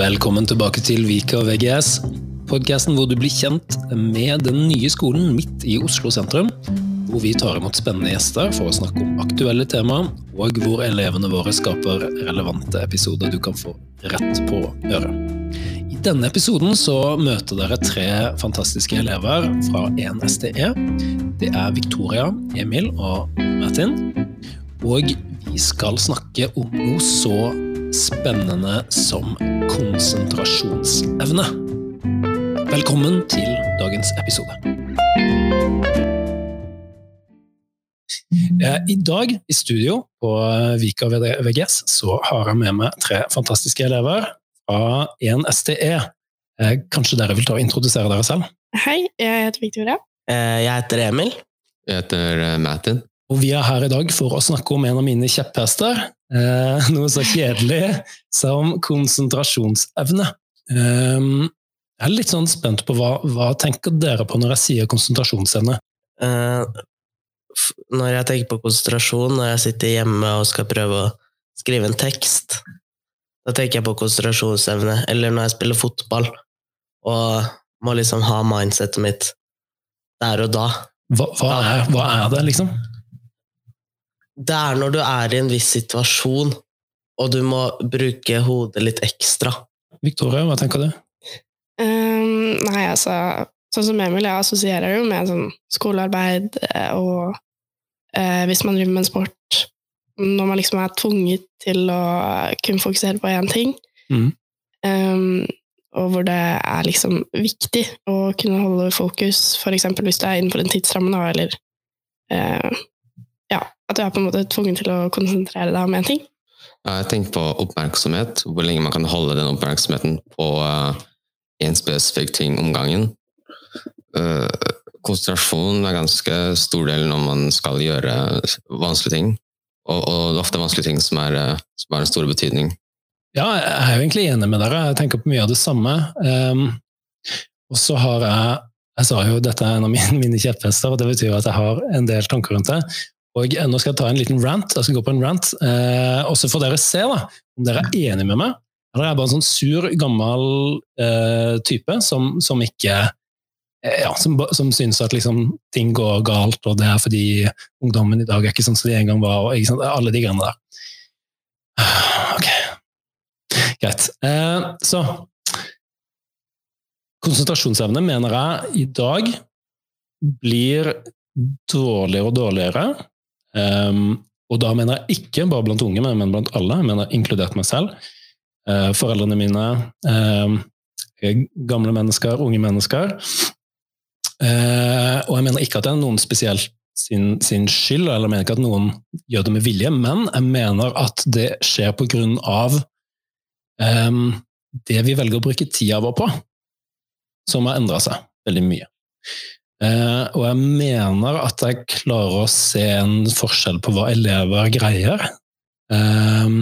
Velkommen tilbake til Vika VGS, podkasten hvor du blir kjent med den nye skolen midt i Oslo sentrum. Hvor vi tar imot spennende gjester for å snakke om aktuelle temaer, og hvor elevene våre skaper relevante episoder du kan få rett på øret. I denne episoden så møter dere tre fantastiske elever fra 1STE. Det er Victoria, Emil og Martin. Og vi skal snakke om noe så spennende som konsentrasjonsevne. Velkommen til dagens episode. Eh, I dag i studio på Vika VGS så har jeg med meg tre fantastiske elever fra 1STE. Eh, kanskje dere vil ta og introdusere dere selv? Hei, jeg heter Victoria. Eh, jeg heter Emil. Jeg heter Martin. Og vi er her i dag for å snakke om en av mine kjepphester. Eh, noe så kjedelig som konsentrasjonsevne. Eh, jeg er litt sånn spent på hva, hva tenker dere på når jeg sier konsentrasjonsevne? Eh, når jeg tenker på konsentrasjon, når jeg sitter hjemme og skal prøve å skrive en tekst, da tenker jeg på konsentrasjonsevne. Eller når jeg spiller fotball og må liksom ha mindsetet mitt der og da. Hva, hva, er, hva er det, liksom? Det er når du er i en viss situasjon, og du må bruke hodet litt ekstra. Victoria, hva tenker du? Um, nei, altså Sånn som Emil, jeg assosierer jo med sånn skolearbeid eh, og eh, hvis man driver med en sport Når man liksom er tvunget til å kunne fokusere på én ting, mm. um, og hvor det er liksom viktig å kunne holde fokus, f.eks. hvis du er innenfor en tidsramme, eller uh, ja, at du er på en måte tvunget til å konsentrere deg om én ting? Jeg tenker på oppmerksomhet, hvor lenge man kan holde den oppmerksomheten på uh, en spesifikk ting om gangen. Uh, konsentrasjon er ganske stor del når man skal gjøre vanskelige ting. Og, og det er ofte vanskelige ting som, er, uh, som er en stor betydning. Ja, jeg er jo egentlig enig med dere. Jeg tenker på mye av det samme. Um, og så har jeg Jeg sa jo dette er en av mine, mine kjepphester, og det betyr at jeg har en del tanker rundt det. Og Nå skal jeg ta en liten rant. jeg skal gå på en rant, eh, og så får dere se da, om dere er enige med meg. Eller er jeg bare en sånn sur, gammel eh, type som, som ikke eh, ja, som, som syns at liksom, ting går galt, og det er fordi ungdommen i dag er ikke sånn som de en gang var. og Alle de greiene der. Ok, greit. Eh, så Konsentrasjonsevne mener jeg i dag blir dårligere og dårligere Um, og da mener jeg ikke bare blant unge, men blant alle. Jeg mener inkludert meg selv. Uh, foreldrene mine, uh, gamle mennesker, unge mennesker. Uh, og jeg mener ikke at det er noen spesielt sin, sin, skyld, eller jeg mener ikke at noen gjør det med vilje, men jeg mener at det skjer på grunn av um, det vi velger å bruke tida vår på, som har endra seg veldig mye. Uh, og jeg mener at jeg klarer å se en forskjell på hva elever greier. Eh,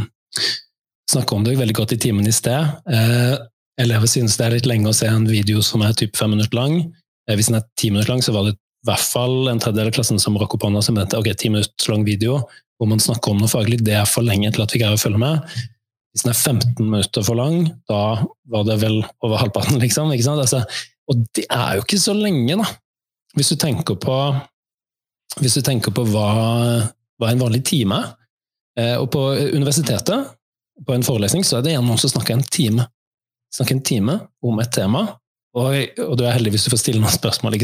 Snakka om det veldig godt i timen i sted. Eh, elever synes det er litt lenge å se en video som er typ fem minutter lang. hvis den er ti minutter lang, så var det i hvert fall en tredjedel av klassen som rakk opp hånda som mente ok, ti minutter lang video hvor man snakker om noe faglig, det er for lenge til at vi greier å følge med. Hvis den er 15 minutter for lang, da var det vel over halvparten, liksom. Altså, og det er jo ikke så lenge, da. Hvis du tenker på, du tenker på hva, hva en vanlig time er, eh, og på universitetet, på en forelesning, så er det gjerne noen som snakker en time. Snakker en time om et tema, og, og, du er heldig hvis du får stille noen spørsmål.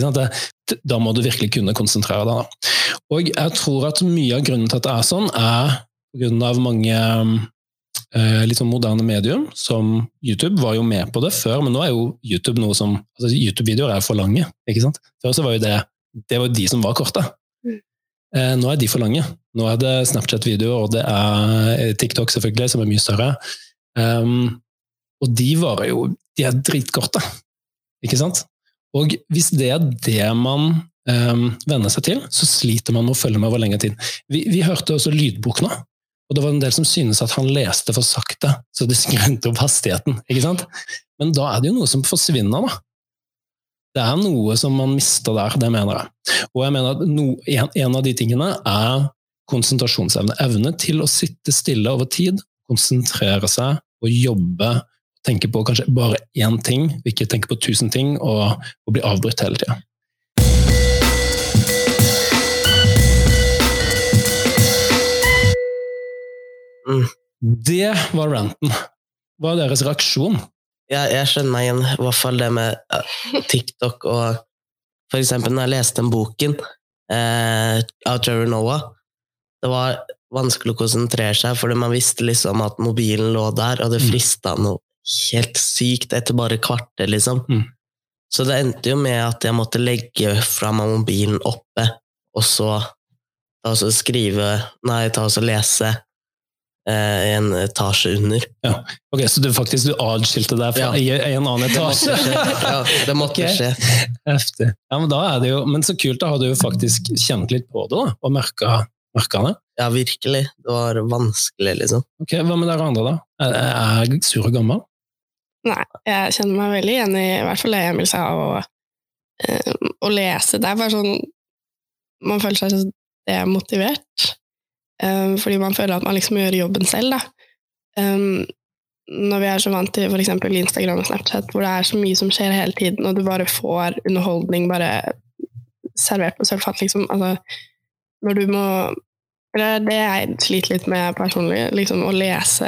Da må du virkelig kunne konsentrere deg. Da. Og jeg tror at mye av grunnen til at det er sånn, er av mange litt sånn moderne medium, som YouTube var jo med på det før, men nå er jo YouTube noe som altså YouTube-videoer er for lange. ikke sant? Før så var jo det det var de som var korte. Mm. Eh, nå er de for lange. Nå er det Snapchat-videoer, og det er TikTok selvfølgelig, som er mye større. Um, og de varer jo De er dritkorte, ikke sant? Og hvis det er det man um, venner seg til, så sliter man med å følge med over lengre tid. Vi, vi hørte også lydbok nå. Og det var en del som syntes at han leste for sakte, så det skrønte opp hastigheten. ikke sant? Men da er det jo noe som forsvinner, da. Det er noe som man mister der, det mener jeg. Og jeg mener at no, en, en, av de tingene er konsentrasjonsevne. Evne til å sitte stille over tid, konsentrere seg og jobbe, tenke på kanskje bare én ting, ikke tenke på tusen ting, og, og bli avbrutt hele tida. Mm. Det var ranten. Hva er deres reaksjon? Jeg, jeg skjønner meg igjen, i hvert fall det med TikTok og For eksempel når jeg leste den boken eh, av Trevor Noah. Det var vanskelig å konsentrere seg, fordi man visste liksom at mobilen lå der, og det Mm. frista noe helt sykt etter bare kvarter, liksom. Mm. Så det endte jo med at jeg måtte legge fra meg mobilen oppe, og så ta og skrive Nei, ta og lese en etasje under. Ok, Så du faktisk du adskilte deg fra Ja. en annen Det måtte etasje? skje. Ja, det måtte okay. skje. Heftig. Ja, men, da er det jo, men så kult, da har du jo faktisk kjent litt på det, da, og merka det. Ja, virkelig. Det var vanskelig, liksom. Ok, Hva med dere andre, da? Er, er jeg sur og gammel? Nei, jeg kjenner meg veldig igjen i, i hvert fall det Emil sa, og, øh, å lese. Det er bare sånn Man føler seg så demotivert. Eh, fordi man føler at man liksom gjør jobben selv, da. Um, når vi er så vant til f.eks. Instagram og Snapchat, hvor det er så mye som skjer hele tiden, og du bare får underholdning bare servert på sølvfat, liksom. Altså, når du må Eller det jeg sliter litt med personlig, liksom å lese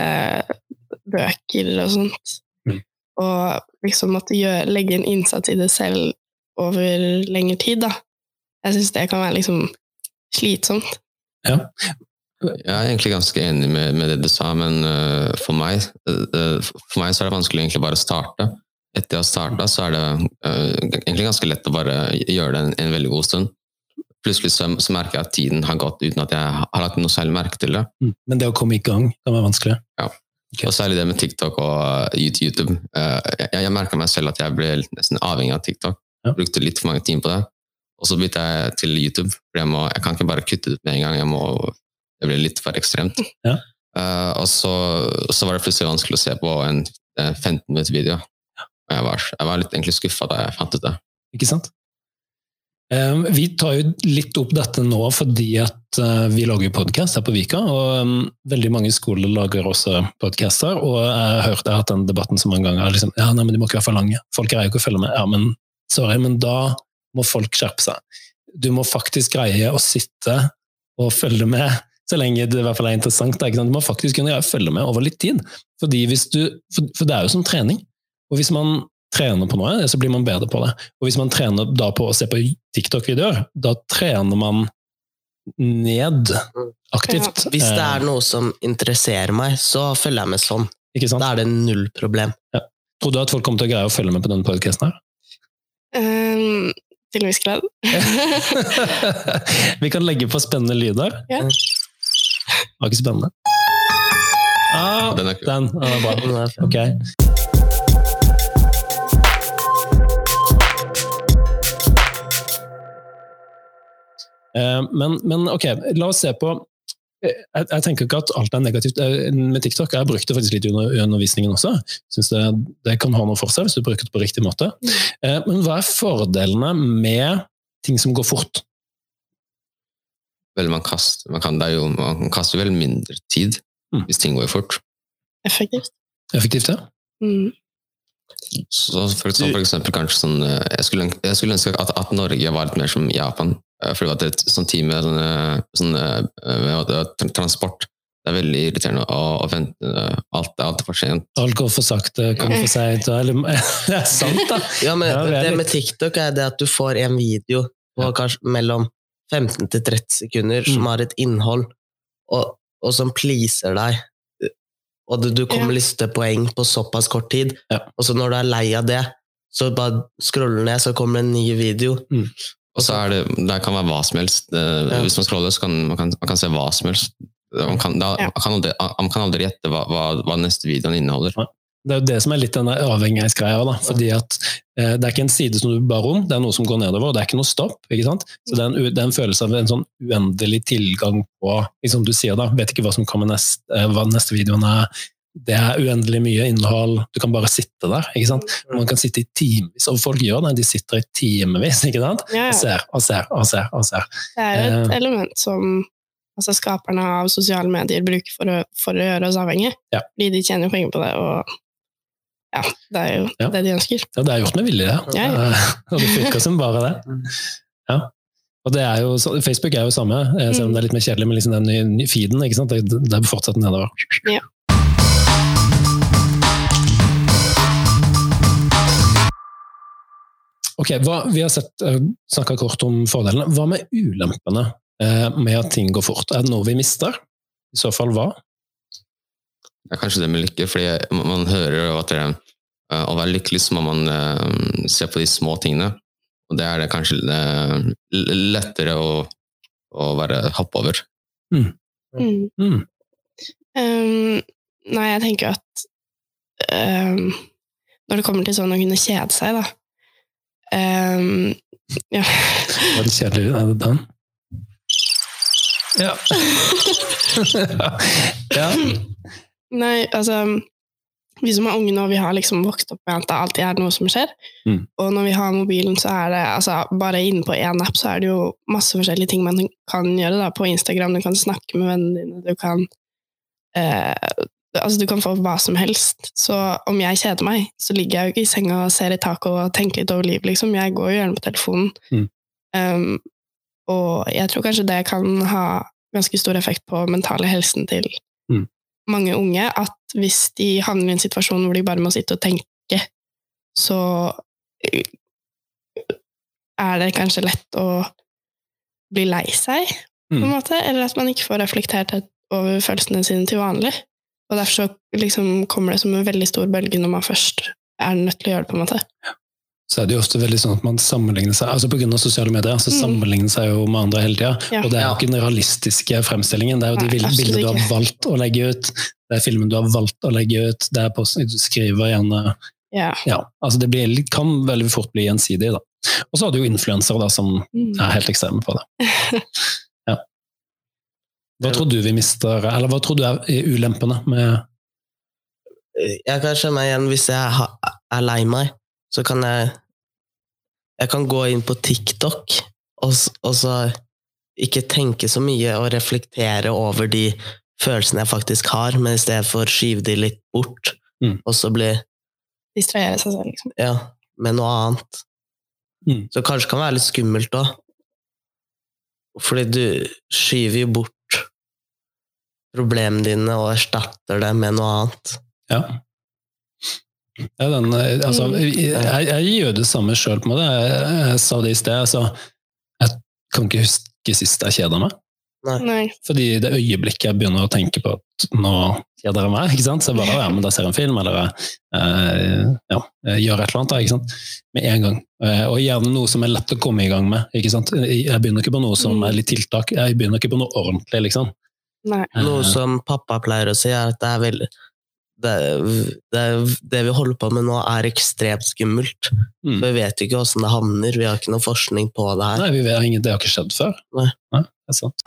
bøker og sånt. Mm. Og liksom måtte gjøre, legge en innsats i det selv over lengre tid, da. Jeg syns det kan være liksom slitsomt. Jeg er egentlig ganske enig med, med det du sa, men uh, for, meg, uh, for meg så er det vanskelig egentlig bare å starte. Etter jeg har starta, så er det uh, egentlig ganske lett å bare gjøre det en, en veldig god stund. Plutselig så, så merker jeg at tiden har gått uten at jeg har lagt noe særlig merke til det. Mm. Men det å komme i gang kan være vanskelig. Ja, Og særlig det med TikTok og YouTube. Jeg, jeg merka meg selv at jeg ble nesten avhengig av TikTok. Ja. Brukte litt for mange timer på det. Og så bytta jeg til YouTube, for jeg, må, jeg kan ikke bare kutte det ut med en gang. Jeg må, det blir litt for ekstremt. Ja. Uh, og så, så var det plutselig vanskelig å se på en en 15 minutter video. Ja. jeg var, jeg var litt egentlig skuffa da jeg fant ut det. Ikke sant? Um, Vi tar jo litt opp dette nå fordi at uh, vi lager podkast her på Vika, og um, veldig mange skoler lager også podkaster. og jeg har hørt jeg har hatt den debatten så mange ganger. Liksom, ja, nei, men De må ikke være for lange. Folk greier jo ikke å følge med. Ja, men sorry, men da må folk skjerpe seg. Du må faktisk greie å sitte og følge med, så lenge det i hvert fall er interessant. da, Ikke sant? Du må faktisk kunne greie å følge med over litt tid. Fordi hvis du, for, for det er jo som trening. Og hvis man trener på noe, så blir man bedre på det. Og hvis man trener da på å se på TikTok-videoer, da trener man ned aktivt. Hvis det Eh, er noe som interesserer meg, så følger jeg med sånn. Ikke sant? Da er det null problem. Tror du at folk kommer til å greie å følge med på denne podcasten her? Um, til en viss grad. Vi kan legge på spennende lyder. Ja. Var ikke spennende? Ah, Den er kul. den. den er bra. Det er fint. Ok. Eh, Men, men ok, la oss se på eh, jeg, jeg tenker ikke at alt er negativt eh, med TikTok. Jeg har brukt det faktisk litt under- undervisningen også. Synes det, det kan ha noe for seg hvis du bruker det på riktig måte. Eh, Men hva er fordelene med ting som går fort? Vel, man, kaster, man, kan, det er jo, man kaster vel mindre tid Mm. hvis ting går fort. Effektivt. Effektivt, ja? Mm. Så for, som for eksempel kanskje sånn eh, Jeg skulle, jeg skulle ønske at, at Norge var litt mer som Japan. eh, For det var et sånt team med sånne, sånne eh, med transport. Det er veldig irriterende å, å vente. Alt er alltid for sent. Alt går for sakte, kommer for seint. Det er sant, da! Ja, men Ja, det det med TikTok er det at du får en video på Ja. kanskje mellom 15 til 30 sekunder som Mm. har et innhold, og, og som pleaser deg. Og du, du kommer Ja. liksom til poeng på såpass kort tid, Ja. og så når du er lei av det, så bare scroller du ned, så kommer det en ny video. Og så er det, det kan være hva som helst. Eh, Ja. Hvis man scroller, så kan man, kan, man kan se hva som helst. Man kan, da, Ja. man kan, aldri, man kan aldri gjette hva, hva, hva neste videoen inneholder. Det er jo det som er litt den avhengighetsgreia. da, fordi at eh, Det er ikke en side som du bar om, det er noe som går nedover. og Det er ikke noe stopp. ikke sant? Så Det er en, det er en følelse av en sånn uendelig tilgang på liksom du sier da, Vet ikke hva som kommer nest, eh, hva neste videoen er. Det er uendelig mye innhold. Du kan bare sitte der. ikke sant? Man kan sitte i timevis, og folk gjør det. De sitter i timevis ikke sant? Ja, og ser og ser og ser. og ser. Det er et Eh. element som altså, skaperne av sosiale medier bruker for å, for å gjøre oss avhengige. Ja. Fordi de tjener penger på det. Og ja, det er jo Ja. det de ønsker. Ja, det er gjort med vilje, det. Ja, ja. Eh, Og det funka som bare det. Ja. Og det er jo, Facebook er jo samme, eh, selv om det er litt mer kjedelig med liksom den feeden. ikke sant? Det, det er fortsatt nedover. Ja. Ok, hva, Vi har sett, snakka kort om fordelene. Hva med ulempene eh, med at ting går fort? Er det noe vi mister? I så fall hva? Det er kanskje det med lykke, fordi man hører jo at det, er å være lykkelig så må man eh, se på de små tingene. Og det er det kanskje eh, lettere å, å være hoppe over. Mm. Mm. Um, nei, jeg tenker at um, når det kommer til sånn å kunne kjede seg, da um, Ja. Var det kjedeligere enn det den? Ja. ja. Nei, altså Vi som er unge nå, vi har liksom vokst opp med at det alltid er noe som skjer. Mm. Og når vi har mobilen, så er det altså Bare inne på én app så er det jo masse forskjellige ting man kan gjøre. da, På Instagram du kan snakke med vennene dine, du kan eh, Altså, du kan få hva som helst. Så om jeg kjeder meg, så ligger jeg jo ikke i senga og ser i taket og tenker litt over livet, liksom. Jeg går jo gjerne på telefonen. Mm. Um, og jeg tror kanskje det kan ha ganske stor effekt på mentale helsen til Mm. Mange unge, at hvis de havner i en situasjon hvor de bare må sitte og tenke, så eh, er det kanskje lett å bli lei seg, på en Mm. måte, eller at man ikke får reflektert over følelsene sine til vanlig. Og derfor så liksom kommer det som en veldig stor bølge når man først er nødt til å gjøre det, på en måte. Så er det jo ofte veldig sånn at man sammenligner seg altså På grunn av sosiale medier så Mm. sammenligner seg jo med andre hele tida. Ja. Og det er jo ikke den realistiske fremstillingen. Det er jo de Nei, bildene du har valgt å legge ut, det er filmen du har valgt å legge ut, det er posten du skriver gjerne Ja. Ja, altså det blir, kan veldig fort bli gjensidig. da. Og så har du jo influensere som Mm. er helt ekstreme på det. Ja. Hva tror du vi mister, eller hva tror du er ulempene med Jeg kan kjenne meg igjen hvis jeg er lei meg, så kan jeg Jeg kan gå inn på TikTok og, og så ikke tenke så mye og reflektere over de følelsene jeg faktisk har, men i stedet for skyve de litt bort, Mm. og så bli Distrahere seg selv, liksom. ja, med noe annet. Mm. Så kanskje kan være litt skummelt òg. Fordi du skyver jo bort problemene dine og erstatter det med noe annet. Ja. Ja, den, eh, altså, Mm. jeg, jeg gjør det samme sjøl på en måte. Jeg, jeg sa det i sted. Altså, jeg kan ikke huske sist jeg kjeda meg. Nei. Fordi det øyeblikket jeg begynner å tenke på at nå kjeder jeg meg, ikke sant? så jeg bare ja, men da ser jeg en film, eller eh, ja, gjør et eller annet, da, ikke sant? med en gang. Eh, og gjerne noe som er lett å komme i gang med. ikke sant? Jeg begynner ikke på noe som er litt tiltak, jeg begynner ikke på noe ordentlig, liksom. Nei. Noe Eh, som pappa pleier å si, er at det er veldig det, det, det vi holder på med nå, er ekstremt skummelt. mm. For vi vet jo ikke åssen det havner. Vi har ikke noe forskning på det her. Nei, vi vet, ingen- det har ikke skjedd før. Nei. det er sant.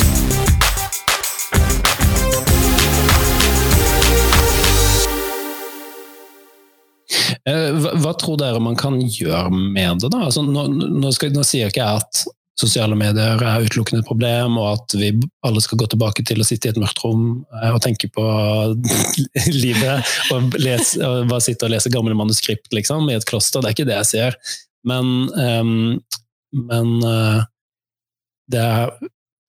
Eh, Hva, hva tror dere man kan gjøre med det? da? Altså, nå, nå, skal, nå sier ikke jeg at sosiale medier er utelukkende et problem, og at vi alle skal gå tilbake til å sitte i et mørkt rom eh, og tenke på livet, og, lese, og bare sitte og lese gamle manuskript liksom, i et kloster. Det er ikke det jeg sier. Men, um, men uh, det, er,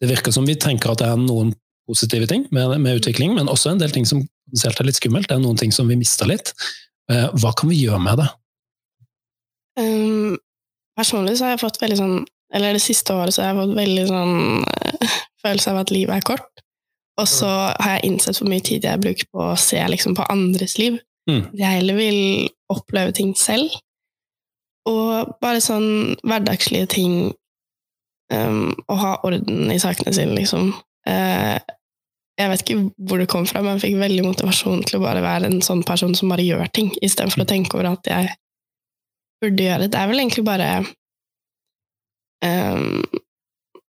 det virker som vi tenker at det er noen positive ting med, med utvikling, men også en del ting som potensielt er litt skummelt. Det er noen ting som vi mister litt. Uh, Hva kan vi gjøre med det? Um, personlig så har jeg fått veldig sånn Eller det siste året så har jeg fått veldig sånn eh, følelse av at livet er kort. Og så har jeg innsett hvor mye tid jeg bruker på å se liksom, på andres liv. Mm. Jeg heller vil oppleve ting selv. Og bare sånn hverdagslige ting um, Å ha orden i sakene sine, liksom. Uh, jeg vet ikke hvor det kom fra, men jeg fikk veldig motivasjon til å bare være en sånn person som bare gjør ting, istedenfor å tenke over at jeg burde gjøre det. Det er vel egentlig bare um,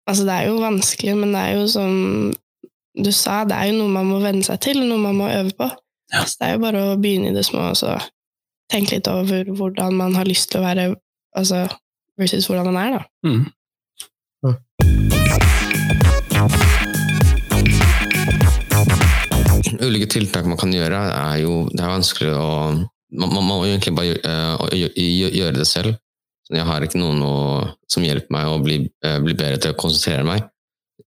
Altså, det er jo vanskelig, men det er jo som du sa, det er jo noe man må venne seg til, noe man må øve på. Ja. Så det er jo bare å begynne i det små og så tenke litt over hvordan man har lyst til å være, altså versus hvordan man er, da. Mm. Ulike tiltak man kan gjøre, er jo Det er vanskelig å man, man må jo egentlig bare gjøre, eh, å gjø- gjø- gjøre det selv. Så jeg har ikke noen å, som hjelper meg å bli, eh, bli bedre til å konsentrere meg.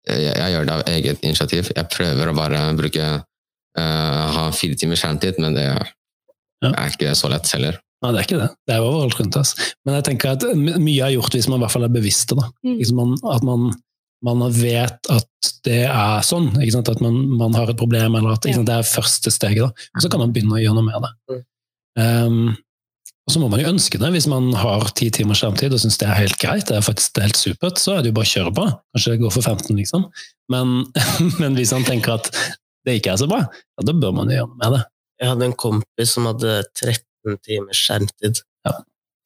Jeg, jeg gjør det av eget initiativ. Jeg prøver å bare bruke uh, ha fire timer skjermtid, men det Ja. er ikke så lett heller. Nei, det er ikke det. Det er overalt rundt oss. Men jeg tenker at mye er gjort hvis man i hvert fall er bevisste. Da. Mm. Liksom man, at man, man vet at det er sånn. Ikke sant? At man, man har et problem, eller at ikke sant? det er første steget. Da. Og så kan man begynne å gjøre noe med det. Um, og så må man jo ønske det, hvis man har ti timers skjermtid og syns det er helt greit, det er faktisk helt supert, så er det jo bare å kjøre på. Kanskje det går for 15, liksom. Men, men hvis man tenker at det ikke er så bra, ja, da bør man jo gjøre noe med det. Jeg hadde en kompis som hadde 13 timers skjermtid. Ja.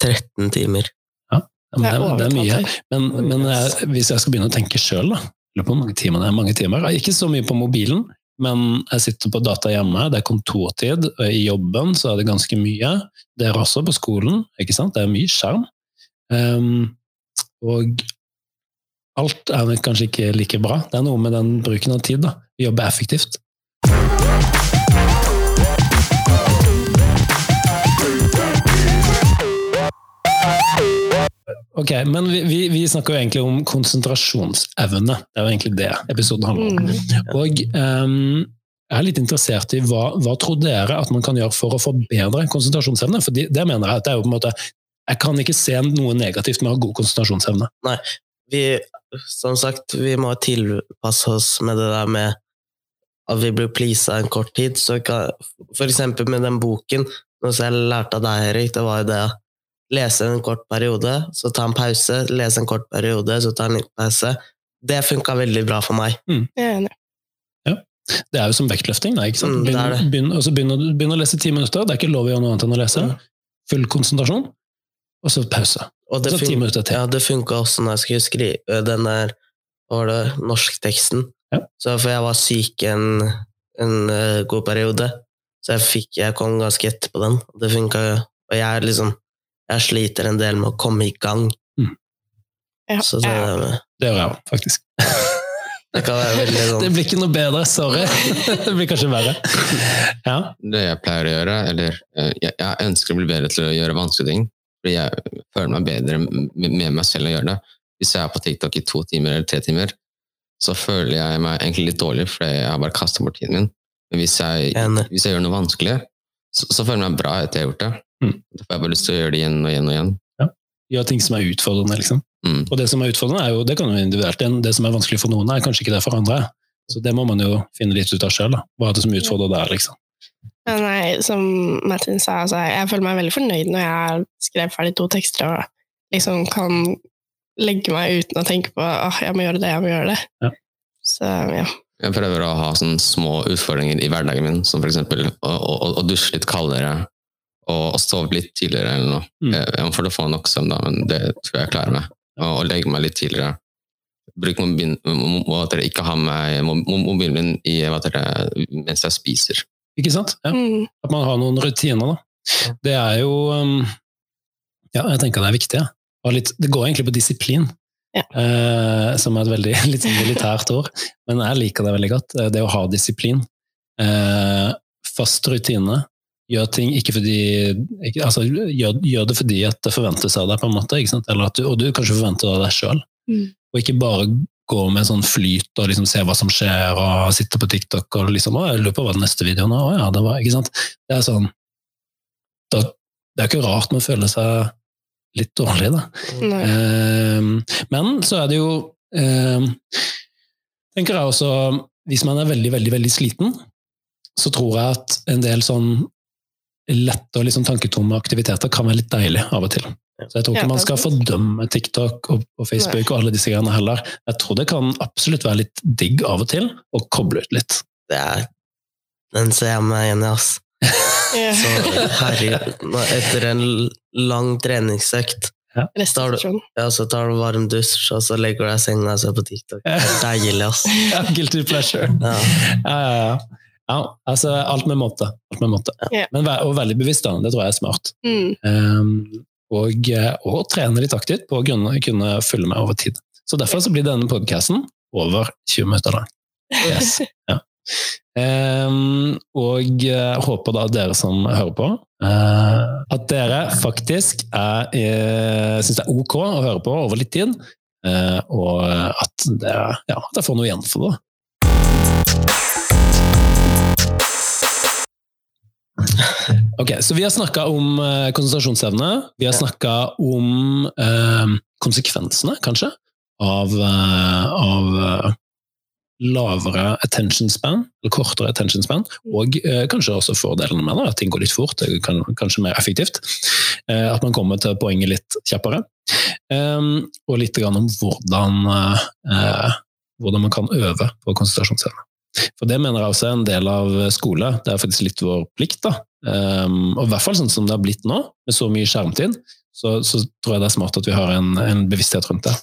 13 timer. Ja, men det, er, det er mye. her. Men, men jeg, hvis jeg skal begynne å tenke sjøl, da Lurer på hvor mange timer det er. Mange timer. Ikke så mye på mobilen, men jeg sitter på data hjemme. Det er kontortid. og I jobben så er det ganske mye. Det er også på skolen. ikke sant? Det er mye skjerm. Um, og alt er kanskje ikke like bra. Det er noe med den bruken av tid. da. Vi jobber effektivt. Ok, men vi, vi, vi snakker jo egentlig om konsentrasjonsevne. Det er jo egentlig det episoden handler om. Mm. Og um, jeg er litt interessert i hva, hva tror dere at man kan gjøre for å forbedre konsentrasjonsevne? For det, det mener jeg at det er jo på en måte Jeg kan ikke se noe negativt med å ha god konsentrasjonsevne. Nei, Vi, som sagt, vi må tilpasse oss med det der med at vi blir pleasa en kort tid. Så kan, for eksempel med den boken, noe som jeg lærte av deg, Erik, det var jo det lese en kort periode, så ta en pause, lese en kort periode, så ta en liten pause. Det funka veldig bra for meg. Jeg er enig. Det er jo som vektløfting. Da, ikke sant? Mm, det er Begynn, det. begynn, og så begynn, å- begynn å lese ti minutter. Det er ikke lov å gjøre noe annet enn å lese. Mm. Full konsentrasjon, og så pause. Og det, Så ti minutter til. ja, det funka også når jeg skulle skrive den der var det, norskteksten. Ja. Så for jeg var syk en, en eh, god periode, så jeg, fikk, jeg kom ganske etter på den. Det funka. Og jeg er liksom Jeg sliter en del med å komme i gang. Ja, Så det, ja. Det gjør jeg òg, faktisk. det kan være veldig Det sånn blir ikke noe bedre, sorry. Det blir kanskje verre. Ja. Det jeg pleier å gjøre, eller eh, jeg, jeg ønsker å bli bedre til å gjøre vanskelige ting, fordi jeg føler meg bedre med meg selv å gjøre det. Hvis jeg er på TikTok i to timer eller tre timer, så føler jeg meg egentlig litt dårlig, fordi jeg har bare kastet bort tiden min. Men hvis jeg, hvis jeg gjør noe vanskelig, så, så føler jeg meg bra etter jeg har gjort det. Mm. Da får jeg bare lyst til å gjøre det igjen og igjen og igjen. Gjøre ting som er utfordrende, liksom. Mm. Og det som er utfordrende, er jo, det kan jo individuelt. Det- Det som er vanskelig for noen, er kanskje ikke det for andre. Så det må man jo finne litt ut av sjøl. Hva er det som utfordrer der, liksom. Ja, nei, som Martin sa, altså, jeg føler meg veldig fornøyd når jeg har skrevet ferdig to tekster og liksom kan legge meg uten å tenke på at jeg må gjøre det, jeg må gjøre det. Ja. Så ja. Jeg prøver å ha sånne små utfordringer i hverdagen min, som eksempel å, å, å dusje litt kaldere, og sove litt tidligere eller noe. Mm. Jeg, jeg må få få nok søvn, da, men det tror jeg jeg klarer meg. Og, og legge meg litt tidligere. Bruk mobilen, ikke ha med mo- mo- mobilen min i, dere, mens jeg spiser. Ikke sant? Ja. Mm. At man har noen rutiner, da. Det er jo um, Ja, jeg tenker det er viktig. Ja. Litt, det går egentlig på disiplin, Ja. eh, som er et veldig litt sånn militært ord. Men jeg liker det veldig godt. eh, Det å ha disiplin. Eh, fast rutine. Gjør ting ikke fordi ikke, altså, gjør, gjør det fordi at det forventes av deg, på en måte. Du, og du kanskje forventer det av deg sjøl. Mm. Og ikke bare gå med sånn flyt og liksom se hva som skjer, og sitte på TikTok og liksom å, jeg lurer på hva den neste videoen er. Ja, det var, ikke sant? Det er sånn da, Det er ikke rart man føler seg litt dårlig, da. Ehm, men så er det jo ehm, tenker jeg også, Hvis man er veldig, veldig, veldig sliten, så tror jeg at en del sånn lette og liksom tanketomme aktiviteter kan være litt deilig av og til. Så jeg tror Ja, ikke man skal fordømme TikTok og, og Facebook og alle disse greiene heller. Jeg tror det kan absolutt være litt digg av og til å koble ut litt. Det er Den ser jeg meg igjen i, ass. Så herregud, etter en lang treningsøkt, Restitusjon. ja, så tar du varm dusj, og så legger du deg i senga og ser på TikTok. Det er deilig, ass. Ja, guilty pleasure. Ja. Ja, ja, ja. Ja altså alt med måte. Alt med måte. Ja. Men og veldig bevisst, da. Det tror jeg er smart. Mm. Um, og, eh, og trene litt aktivt på å kunne, kunne følge med over tid. Så derfor så blir denne podcasten over 20 minutter lang. Yes. Ja. Um, og eh, håper da dere som hører på, uh, at dere faktisk er, uh, syns det er ok å høre på over litt tid, Uh, og at dere, ja, at dere får noe igjen for det. Ok, så Vi har snakka om eh, konsentrasjonsevne. Vi har snakka om eh, konsekvensene, kanskje, av, eh, av eh, lavere attention span, eller kortere attention span, og eh, kanskje også fordelene med det, at ting går litt fort, kan, kanskje mer effektivt. Eh, at man kommer til poenget litt kjappere. Eh, og litt grann om hvordan, eh, hvordan man kan øve på konsentrasjonsevne. For det mener jeg også er en del av skole. Det er faktisk litt vår plikt. da. Um, og i hvert fall sånn som det har blitt nå, med så mye skjermtid, så, så tror jeg det er smart at vi har en, en bevissthet rundt det.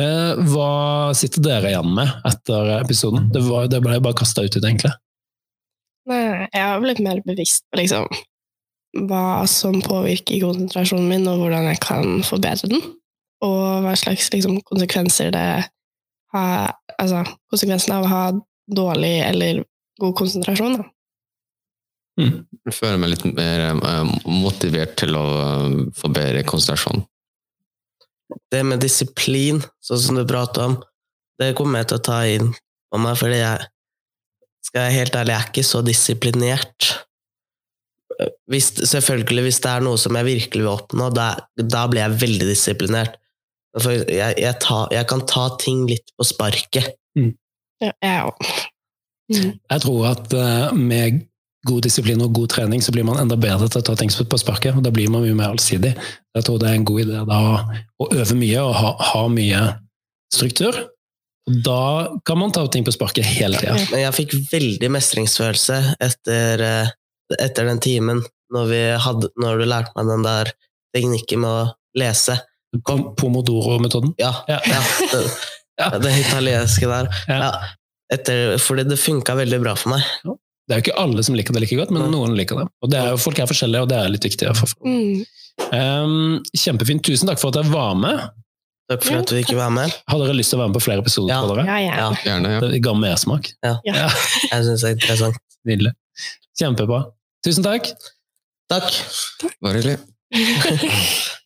Uh, hva sitter dere igjen med etter episoden? Det, var, det ble bare kasta ut, egentlig. Nei, jeg har blitt mer bevisst på liksom hva som påvirker konsentrasjonen min, og hvordan jeg kan forbedre den. Og hva slags liksom, konsekvenser det har Altså konsekvensen av å ha dårlig eller god konsentrasjon. Da. Jeg føler meg litt mer eh, motivert til å få bedre konsentrasjon. Det med disiplin, sånn som du prater om, det kommer jeg til å ta inn på meg, fordi jeg skal jeg helt ærlig, jeg er ikke så disiplinert. Hvis, selvfølgelig, hvis det er noe som jeg virkelig vil oppnå, da, da blir jeg veldig disiplinert. For jeg, jeg, ta, jeg kan ta ting litt på sparket. Ja, jeg òg. Mm. Jeg tror at uh, med god disiplin og god trening, så blir man enda bedre til å ta ting på sparket. og Da blir man mye mer allsidig. Jeg tror det er en god idé da, å øve mye og ha, ha mye struktur. Da kan man ta ting på sparket hele tida. Men jeg fikk veldig mestringsfølelse etter, eh, etter den timen, når, vi hadde, når du lærte meg den der teknikken med å lese. Pomodoro-metoden. Ja, Ja. ja, det, Ja. det italienske der. Ja. Ja, etter, fordi det funka veldig bra for meg. Det er jo ikke alle som liker det like godt, men noen liker det. Og det er, jo- Folk er forskjellige, og det er litt viktig. få fram. Mm. Um, kjempefint. Tusen takk for at dere var med. Takk for at du ikke var med. Har dere lyst til å være med på flere episoder? Ja. dere? Ja, ja. Ja, Gjerne, ja. Det ga mersmak. Ja. Ja. jeg syns det er interessant. Nydelig. Kjempebra. Tusen takk. Takk. Bare hyggelig.